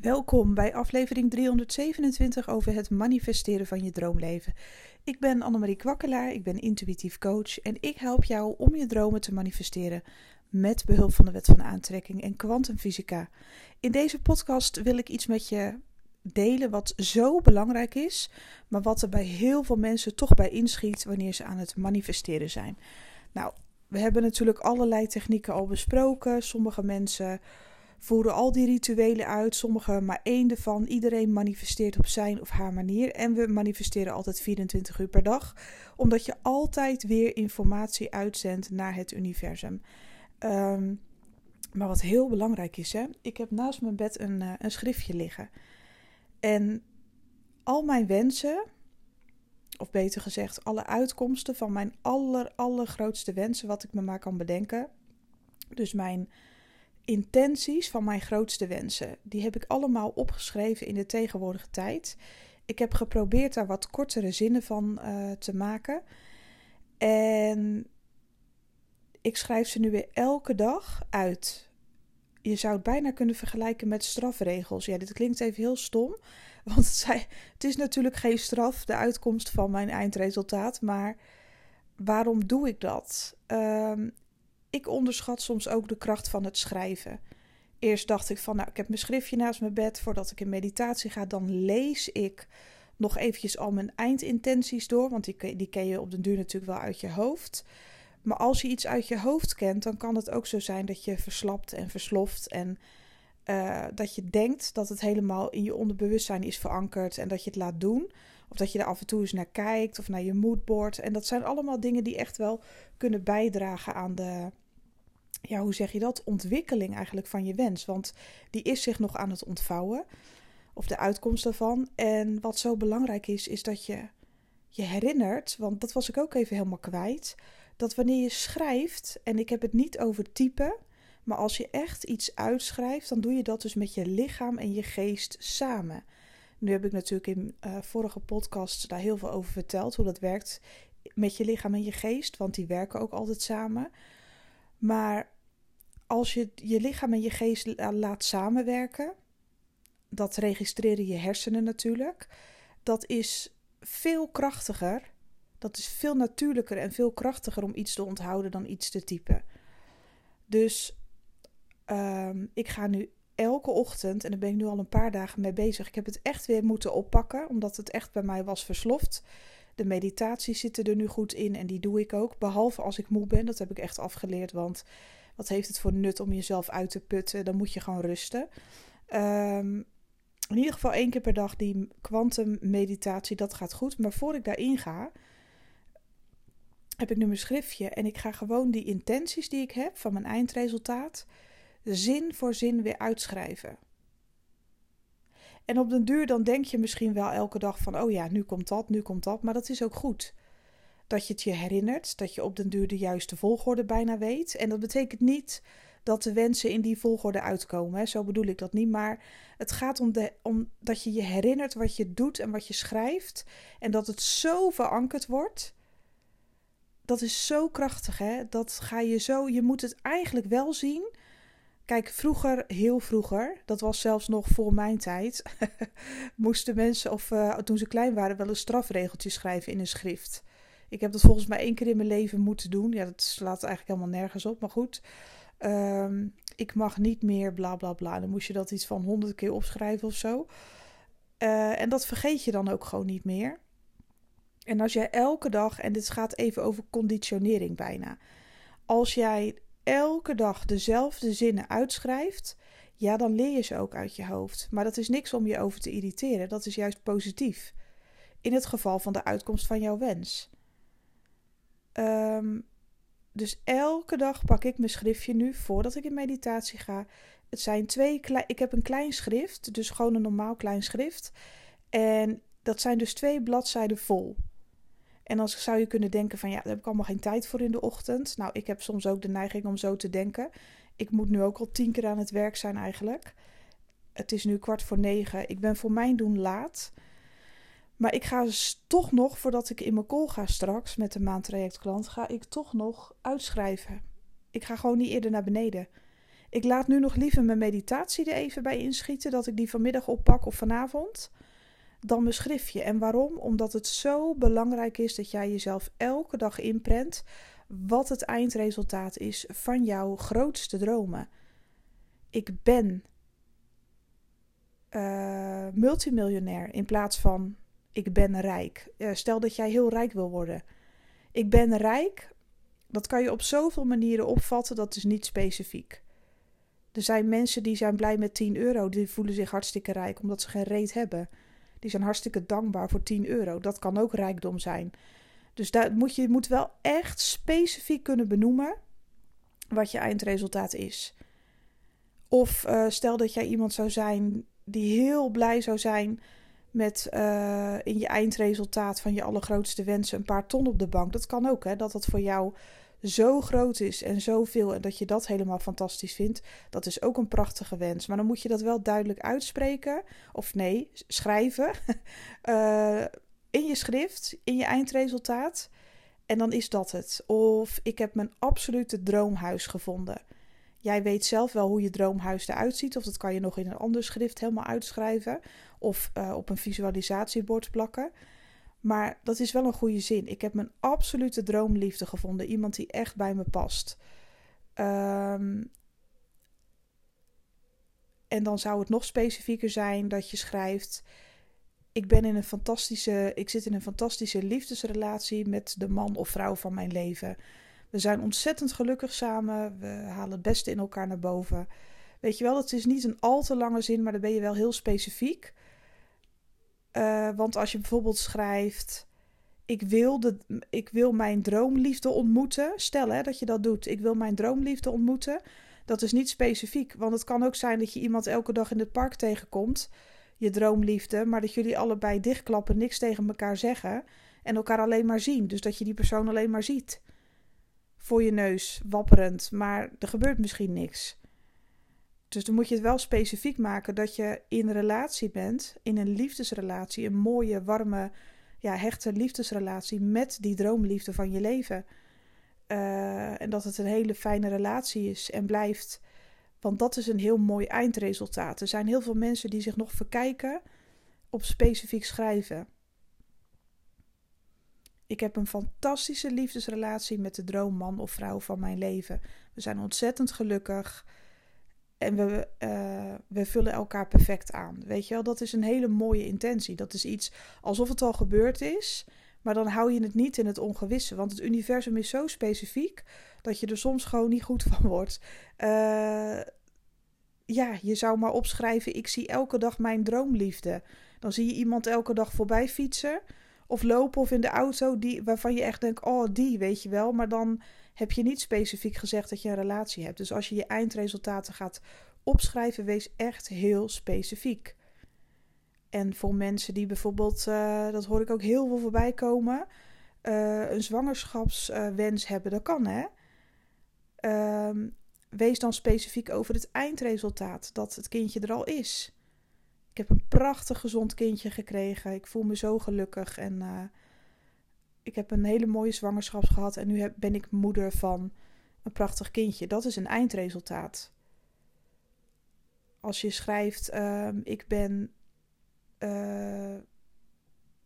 Welkom bij aflevering 327 over het manifesteren van je droomleven. Ik ben Annemarie Kwakkelaar, ik ben intuïtief coach en ik help jou om je dromen te manifesteren met behulp van de wet van aantrekking en kwantumfysica. In deze podcast wil ik iets met je delen wat zo belangrijk is, maar wat er bij heel veel mensen toch bij inschiet wanneer ze aan het manifesteren zijn. Nou, we hebben natuurlijk allerlei technieken al besproken. Sommige mensen voeren al die rituelen uit, sommige maar één ervan. Iedereen manifesteert op zijn of haar manier. En we manifesteren altijd 24 uur per dag, omdat je altijd weer informatie uitzendt naar het universum. Ehm, maar wat heel belangrijk is, hè? ik heb naast mijn bed een, uh, een schriftje liggen. En al mijn wensen, of beter gezegd, alle uitkomsten van mijn aller, allergrootste wensen, wat ik me maar kan bedenken. Dus mijn intenties van mijn grootste wensen. Die heb ik allemaal opgeschreven in de tegenwoordige tijd. Ik heb geprobeerd daar wat kortere zinnen van uh, te maken. En ik schrijf ze nu weer elke dag uit. Je zou het bijna kunnen vergelijken met strafregels. Ja, dit klinkt even heel stom. Want het, het is natuurlijk geen straf, de uitkomst van mijn eindresultaat. Maar waarom doe ik dat? Um, ik onderschat soms ook de kracht van het schrijven. Eerst dacht ik van, nou, ik heb mijn schriftje naast mijn bed voordat ik in meditatie ga. Dan lees ik nog eventjes al mijn eindintenties door, want die, die ken je op den duur natuurlijk wel uit je hoofd. Maar als je iets uit je hoofd kent, dan kan het ook zo zijn dat je verslapt en versloft en uh, dat je denkt dat het helemaal in je onderbewustzijn is verankerd en dat je het laat doen. Of dat je er af en toe eens naar kijkt of naar je moodboard. En dat zijn allemaal dingen die echt wel kunnen bijdragen aan de, ja, hoe zeg je dat? Ontwikkeling eigenlijk van je wens. Want die is zich nog aan het ontvouwen. Of de uitkomst daarvan. En wat zo belangrijk is, is dat je je herinnert, want dat was ik ook even helemaal kwijt. Dat wanneer je schrijft, en ik heb het niet over typen, maar als je echt iets uitschrijft, dan doe je dat dus met je lichaam en je geest samen. Nu heb ik natuurlijk in uh, vorige podcasts daar heel veel over verteld, hoe dat werkt met je lichaam en je geest, want die werken ook altijd samen. Maar als je je lichaam en je geest laat samenwerken, dat registreren je hersenen natuurlijk, dat is veel krachtiger. Dat is veel natuurlijker en veel krachtiger om iets te onthouden dan iets te typen. Dus um, ik ga nu elke ochtend, en daar ben ik nu al een paar dagen mee bezig. Ik heb het echt weer moeten oppakken, omdat het echt bij mij was versloft. De meditaties zitten er nu goed in en die doe ik ook. Behalve als ik moe ben, dat heb ik echt afgeleerd. Want wat heeft het voor nut om jezelf uit te putten? Dan moet je gewoon rusten. Um, in ieder geval één keer per dag die kwantummeditatie, dat gaat goed. Maar voor ik daarin ga, heb ik nu mijn schriftje en ik ga gewoon die intenties die ik heb van mijn eindresultaat zin voor zin weer uitschrijven. En op den duur dan denk je misschien wel elke dag van, oh ja, nu komt dat, nu komt dat, maar dat is ook goed. Dat je het je herinnert, dat je op den duur de juiste volgorde bijna weet. En dat betekent niet dat de wensen in die volgorde uitkomen. Zo bedoel ik dat niet. Maar het gaat om, de, om dat je je herinnert wat je doet en wat je schrijft. En dat het zo verankerd wordt. Dat is zo krachtig, hè? Dat ga je zo. Je moet het eigenlijk wel zien Kijk, vroeger, heel vroeger, dat was zelfs nog voor mijn tijd, moesten mensen, of uh, toen ze klein waren, wel een strafregeltje schrijven in een schrift. Ik heb dat volgens mij één keer in mijn leven moeten doen. Ja, dat slaat eigenlijk helemaal nergens op, maar goed. Um, ik mag niet meer, bla bla bla. Dan moest je dat iets van honderd keer opschrijven of zo. Uh, en dat vergeet je dan ook gewoon niet meer. En als jij elke dag, en dit gaat even over conditionering bijna. Als jij elke dag dezelfde zinnen uitschrijft, ja, dan leer je ze ook uit je hoofd. Maar dat is niks om je over te irriteren. Dat is juist positief. In het geval van de uitkomst van jouw wens. Um, dus elke dag pak ik mijn schriftje nu voordat ik in meditatie ga. Het zijn twee. Ik heb een klein schrift, dus gewoon een normaal klein schrift. En dat zijn dus twee bladzijden vol. En dan zou je kunnen denken van ja, daar heb ik allemaal geen tijd voor in de ochtend. Nou, ik heb soms ook de neiging om zo te denken. Ik moet nu ook al tien keer aan het werk zijn eigenlijk. Het is nu kwart voor negen. Ik ben voor mijn doen laat. Maar ik ga toch nog, voordat ik in mijn call ga straks met de maandtrajectklant, ga ik toch nog uitschrijven. Ik ga gewoon niet eerder naar beneden. Ik laat nu nog liever mijn meditatie er even bij inschieten, dat ik die vanmiddag oppak of vanavond, dan mijn schriftje. En waarom? Omdat het zo belangrijk is dat jij jezelf elke dag inprent wat het eindresultaat is van jouw grootste dromen. Ik ben uh, multimiljonair in plaats van ik ben rijk. Stel dat jij heel rijk wil worden. Ik ben rijk, dat kan je op zoveel manieren opvatten, dat is niet specifiek. Er zijn mensen die zijn blij met 10 euro, die voelen zich hartstikke rijk omdat ze geen reet hebben. Die zijn hartstikke dankbaar voor 10 euro. Dat kan ook rijkdom zijn. Dus daar moet je moet wel echt specifiek kunnen benoemen wat je eindresultaat is. Of uh, stel dat jij iemand zou zijn die heel blij zou zijn met uh, in je eindresultaat van je allergrootste wensen een paar ton op de bank. Dat kan ook, hè? Dat dat voor jou zo groot is en zoveel en dat je dat helemaal fantastisch vindt. Dat is ook een prachtige wens. Maar dan moet je dat wel duidelijk uitspreken. Of nee, schrijven. uh, in je schrift, in je eindresultaat. En dan is dat het. Of ik heb mijn absolute droomhuis gevonden. Jij weet zelf wel hoe je droomhuis eruit ziet. Of dat kan je nog in een ander schrift helemaal uitschrijven. Of uh, op een visualisatiebord plakken. Maar dat is wel een goede zin. Ik heb mijn absolute droomliefde gevonden. Iemand die echt bij me past. Um, en dan zou het nog specifieker zijn dat je schrijft: ik ben in een fantastische, ik zit in een fantastische liefdesrelatie met de man of vrouw van mijn leven. We zijn ontzettend gelukkig samen. We halen het beste in elkaar naar boven. Weet je wel, het is niet een al te lange zin, maar dan ben je wel heel specifiek. Uh, want als je bijvoorbeeld schrijft: ik wil, de, ik wil mijn droomliefde ontmoeten. Stel hè, dat je dat doet. Ik wil mijn droomliefde ontmoeten. Dat is niet specifiek. Want het kan ook zijn dat je iemand elke dag in het park tegenkomt. Je droomliefde. Maar dat jullie allebei dichtklappen, niks tegen elkaar zeggen. En elkaar alleen maar zien. Dus dat je die persoon alleen maar ziet. Voor je neus, wapperend. Maar er gebeurt misschien niks. Dus dan moet je het wel specifiek maken dat je in relatie bent, in een liefdesrelatie, een mooie, warme, ja, hechte liefdesrelatie met die droomliefde van je leven. Uh, en dat het een hele fijne relatie is en blijft. Want dat is een heel mooi eindresultaat. Er zijn heel veel mensen die zich nog verkijken op specifiek schrijven. Ik heb een fantastische liefdesrelatie met de droomman of vrouw van mijn leven. We zijn ontzettend gelukkig. En we, uh, we vullen elkaar perfect aan. Weet je wel, dat is een hele mooie intentie. Dat is iets alsof het al gebeurd is. Maar dan hou je het niet in het ongewisse. Want het universum is zo specifiek dat je er soms gewoon niet goed van wordt. Uh, ja, je zou maar opschrijven: Ik zie elke dag mijn droomliefde. Dan zie je iemand elke dag voorbij fietsen. Of lopen of in de auto die, waarvan je echt denkt: Oh, die weet je wel. Maar dan heb je niet specifiek gezegd dat je een relatie hebt. Dus als je je eindresultaten gaat opschrijven, wees echt heel specifiek. En voor mensen die bijvoorbeeld, uh, dat hoor ik ook heel veel voorbij komen, uh, een zwangerschapswens hebben, dat kan hè. Ehm, wees dan specifiek over het eindresultaat, dat het kindje er al is. Ik heb een prachtig gezond kindje gekregen. Ik voel me zo gelukkig en ik heb een hele mooie zwangerschap gehad en nu ben ik moeder van een prachtig kindje. Dat is een eindresultaat. Als je schrijft, uh, ik ben, uh,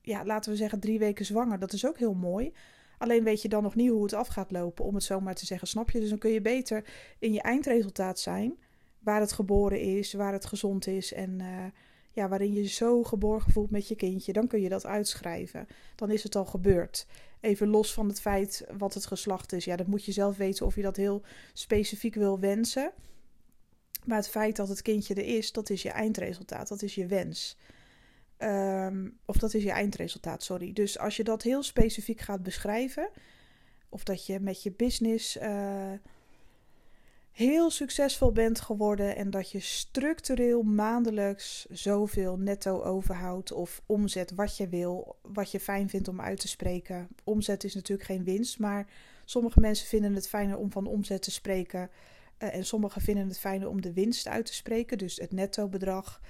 ja, laten we zeggen, drie weken zwanger, dat is ook heel mooi. Alleen weet je dan nog niet hoe het af gaat lopen, om het zo maar te zeggen, snap je? Dus dan kun je beter in je eindresultaat zijn, waar het geboren is, waar het gezond is en uh, ja, waarin je zo geborgen voelt met je kindje, dan kun je dat uitschrijven. Dan is het al gebeurd. Even los van het feit wat het geslacht is. Ja, dat moet je zelf weten of je dat heel specifiek wil wensen. Maar het feit dat het kindje er is, dat is je eindresultaat. Dat is je wens. Um, of dat is je eindresultaat, sorry. Dus als je dat heel specifiek gaat beschrijven, of dat je met je business. Uh, heel succesvol bent geworden en dat je structureel maandelijks zoveel netto overhoudt of omzet wat je wil, wat je fijn vindt om uit te spreken. Omzet is natuurlijk geen winst, maar sommige mensen vinden het fijner om van omzet te spreken uh, en sommigen vinden het fijner om de winst uit te spreken, dus het netto bedrag.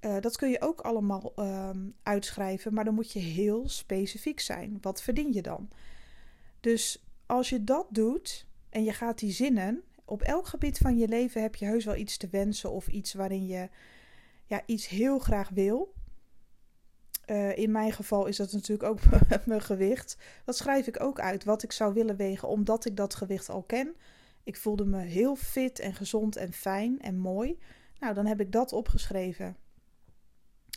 Uh, dat kun je ook allemaal uh, uitschrijven, maar dan moet je heel specifiek zijn. Wat verdien je dan? Dus als je dat doet en je gaat die zinnen op elk gebied van je leven heb je heus wel iets te wensen of iets waarin je ja, iets heel graag wil. Eh, in mijn geval is dat natuurlijk ook mijn gewicht. Dat schrijf ik ook uit, wat ik zou willen wegen, omdat ik dat gewicht al ken. Ik voelde me heel fit en gezond en fijn en mooi. Nou, dan heb ik dat opgeschreven.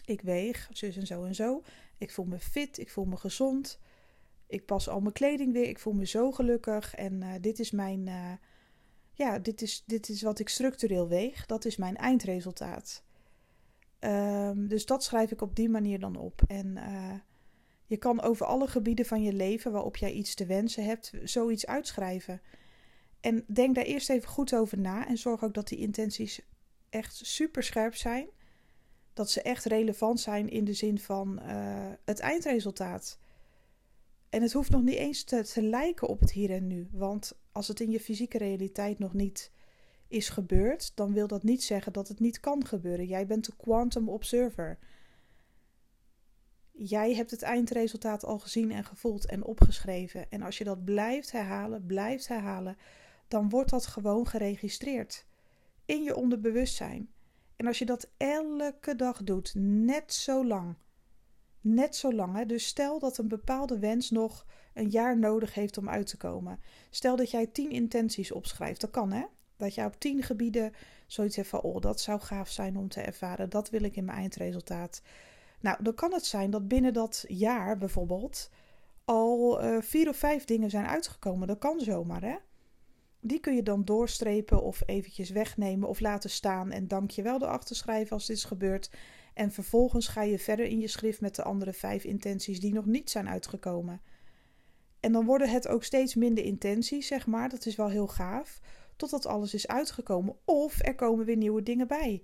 Ik weeg zus en zo en zo. Ik voel me fit, ik voel me gezond. Ik pas al mijn kleding weer. Ik voel me zo gelukkig. En uh, dit is mijn. Uh, ja, dit is, dit is wat ik structureel weeg. Dat is mijn eindresultaat. Um, dus dat schrijf ik op die manier dan op. En uh, je kan over alle gebieden van je leven waarop jij iets te wensen hebt, zoiets uitschrijven. En denk daar eerst even goed over na. En zorg ook dat die intenties echt super scherp zijn. Dat ze echt relevant zijn in de zin van het eindresultaat. En het hoeft nog niet eens te, te lijken op het hier en nu. Want als het in je fysieke realiteit nog niet is gebeurd, dan wil dat niet zeggen dat het niet kan gebeuren. Jij bent de quantum observer. Jij hebt het eindresultaat al gezien en gevoeld en opgeschreven. En als je dat blijft herhalen, blijft herhalen, dan wordt dat gewoon geregistreerd in je onderbewustzijn. En als je dat elke dag doet, net zo lang, net zo lang. Hè? Dus stel dat een bepaalde wens nog een jaar nodig heeft om uit te komen. Stel dat jij tien intenties opschrijft. Dat kan hè. Dat jij op tien gebieden zoiets hebt van: oh, dat zou gaaf zijn om te ervaren. Dat wil ik in mijn eindresultaat. Nou, dan kan het zijn dat binnen dat jaar bijvoorbeeld al uh, vier of vijf dingen zijn uitgekomen. Dat kan zomaar hè. Die kun je dan doorstrepen of eventjes wegnemen of laten staan en dankjewel erachter schrijven als dit is gebeurd. En vervolgens ga je verder in je schrift met de andere vijf intenties die nog niet zijn uitgekomen. En dan worden het ook steeds minder intenties, zeg maar. Dat is wel heel gaaf. Totdat alles is uitgekomen. Of er komen weer nieuwe dingen bij.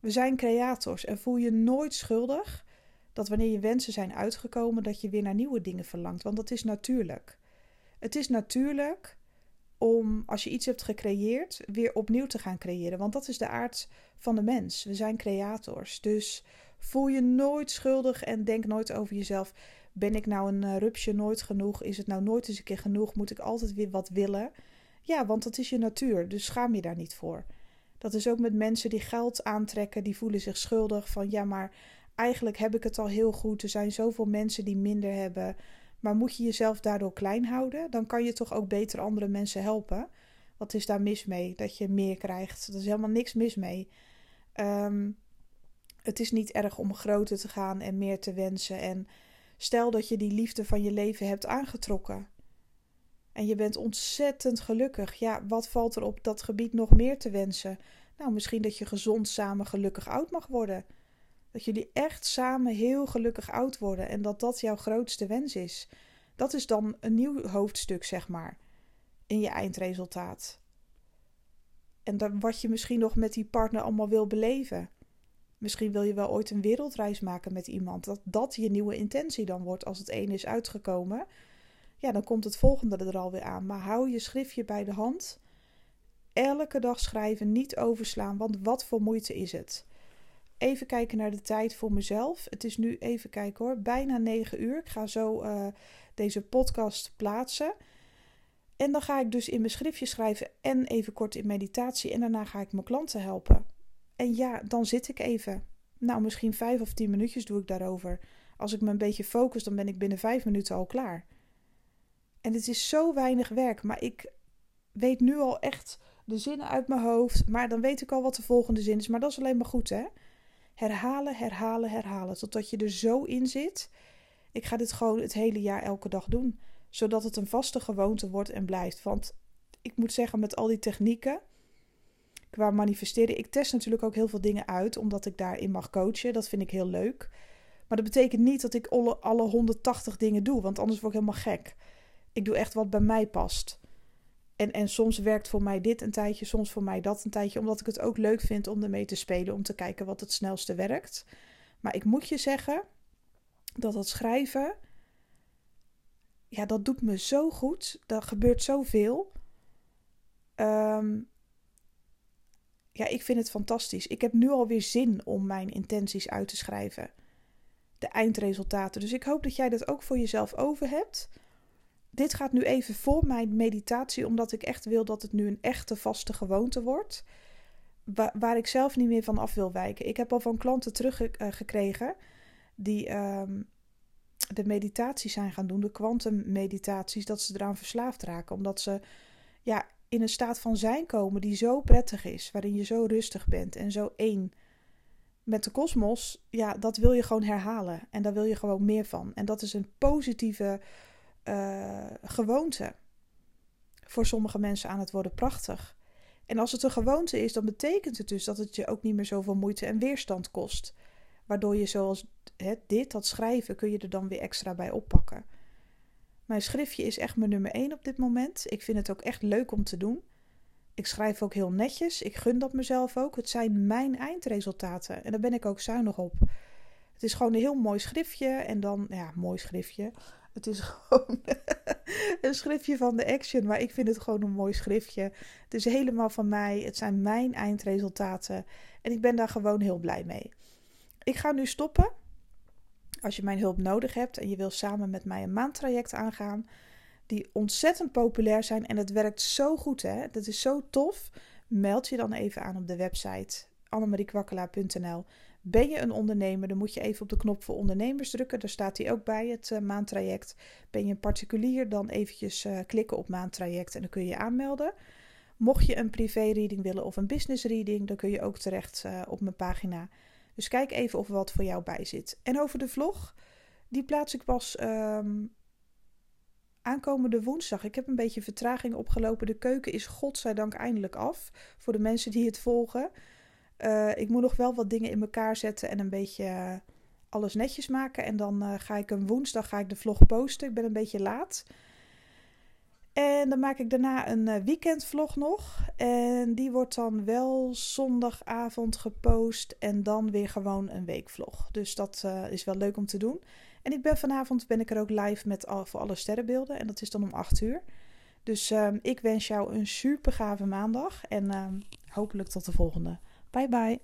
We zijn creators en voel je nooit schuldig dat wanneer je wensen zijn uitgekomen, dat je weer naar nieuwe dingen verlangt. Want dat is natuurlijk. Het is natuurlijk om, als je iets hebt gecreëerd, weer opnieuw te gaan creëren. Want dat is de aard van de mens. We zijn creators. Dus voel je nooit schuldig en denk nooit over jezelf. Ben ik nou een uh, rupsje nooit genoeg? Is het nou nooit eens een keer genoeg? Moet ik altijd weer wat willen? Ja, want dat is je natuur. Dus schaam je daar niet voor. Dat is ook met mensen die geld aantrekken. Die voelen zich schuldig van ja, maar eigenlijk heb ik het al heel goed. Er zijn zoveel mensen die minder hebben. Maar moet je jezelf daardoor klein houden? Dan kan je toch ook beter andere mensen helpen. Wat is daar mis mee? Dat je meer krijgt. Er is helemaal niks mis mee. Ehm, het is niet erg om groter te gaan en meer te wensen. En stel dat je die liefde van je leven hebt aangetrokken. En je bent ontzettend gelukkig. Ja, wat valt er op dat gebied nog meer te wensen? Nou, misschien dat je gezond samen gelukkig oud mag worden. Dat jullie echt samen heel gelukkig oud worden en dat dat jouw grootste wens is. Dat is dan een nieuw hoofdstuk, zeg maar, in je eindresultaat. En dan wat je misschien nog met die partner allemaal wil beleven. Misschien wil je wel ooit een wereldreis maken met iemand. Dat dat je nieuwe intentie dan wordt als het ene is uitgekomen. Ja, dan komt het volgende er alweer aan. Maar hou je schriftje bij de hand. Elke dag schrijven, niet overslaan, want wat voor moeite is het? Even kijken naar de tijd voor mezelf. Het is nu even kijken hoor, bijna 9 uur. Ik ga zo uh, deze podcast plaatsen. En dan ga ik dus in mijn schriftje schrijven en even kort in meditatie. En daarna ga ik mijn klanten helpen. En ja, dan zit ik even. Nou, misschien vijf of tien minuutjes doe ik daarover. Als ik me een beetje focus, dan ben ik binnen vijf minuten al klaar. En het is zo weinig werk, maar ik weet nu al echt de zinnen uit mijn hoofd. Maar dan weet ik al wat de volgende zin is. Maar dat is alleen maar goed, hè? Herhalen, herhalen, herhalen. Totdat je er zo in zit. Ik ga dit gewoon het hele jaar elke dag doen. Zodat het een vaste gewoonte wordt en blijft. Want ik moet zeggen, met al die technieken qua manifesteren. Ik test natuurlijk ook heel veel dingen uit, omdat ik daarin mag coachen. Dat vind ik heel leuk. Maar dat betekent niet dat ik alle, alle 180 dingen doe, want anders word ik helemaal gek. Ik doe echt wat bij mij past. En, en soms werkt voor mij dit een tijdje, soms voor mij dat een tijdje, omdat ik het ook leuk vind om ermee te spelen, om te kijken wat het snelste werkt. Maar ik moet je zeggen dat dat schrijven, ja, dat doet me zo goed. Er gebeurt zoveel. Um, ja, ik vind het fantastisch. Ik heb nu alweer zin om mijn intenties uit te schrijven. De eindresultaten. Dus ik hoop dat jij dat ook voor jezelf over hebt. Dit gaat nu even voor mijn meditatie, omdat ik echt wil dat het nu een echte vaste gewoonte wordt. waar ik zelf niet meer van af wil wijken. Ik heb al van klanten teruggekregen die ehm, de meditaties zijn gaan doen, de kwantummeditaties, dat ze eraan verslaafd raken. Omdat ze ja, in een staat van zijn komen die zo prettig is, waarin je zo rustig bent en zo één met de kosmos. Ja, dat wil je gewoon herhalen en daar wil je gewoon meer van. En dat is een positieve uh, gewoonte. Voor sommige mensen aan het worden prachtig. En als het een gewoonte is, dan betekent het dus dat het je ook niet meer zoveel moeite en weerstand kost. Waardoor je zoals dit, dat schrijven, kun je er dan weer extra bij oppakken. Mijn schriftje is echt mijn nummer 1 op dit moment. Ik vind het ook echt leuk om te doen. Ik schrijf ook heel netjes. Ik gun dat mezelf ook. Het zijn mijn eindresultaten. En daar ben ik ook zuinig op. Het is gewoon een heel mooi schriftje. En dan, ja, mooi schriftje. Het is gewoon een schriftje van de Action, maar ik vind het gewoon een mooi schriftje. Het is helemaal van mij. Het zijn mijn eindresultaten. En ik ben daar gewoon heel blij mee. Ik ga nu stoppen. Als je mijn hulp nodig hebt en je wil samen met mij een maandtraject aangaan, die ontzettend populair zijn en het werkt zo goed, hè? Dat is zo tof. Meld je dan even aan op de website annemariekwakkelaar.nl. Ben je een ondernemer, dan moet je even op de knop voor ondernemers drukken. Daar staat die ook bij, het uh, maandtraject. Ben je een particulier, dan eventjes uh, klikken op maandtraject en dan kun je je aanmelden. Mocht je een privé-reading willen of een business-reading, dan kun je ook terecht uh, op mijn pagina. Dus kijk even of er wat voor jou bij zit. En over de vlog, die plaats ik pas um, aankomende woensdag. Ik heb een beetje vertraging opgelopen. De keuken is godzijdank eindelijk af voor de mensen die het volgen. Uh, ik moet nog wel wat dingen in elkaar zetten en een beetje uh, alles netjes maken. En dan uh, ga ik een woensdag ga ik de vlog posten. Ik ben een beetje laat. En dan maak ik daarna een weekendvlog nog. En die wordt dan wel zondagavond gepost. En dan weer gewoon een weekvlog. Dus dat is wel leuk om te doen. En ik ben vanavond ben ik er ook live met al, voor alle sterrenbeelden. En dat is dan om 8 uur. Dus um, ik wens jou een super gave maandag. En um, hopelijk tot de volgende. Bye bye.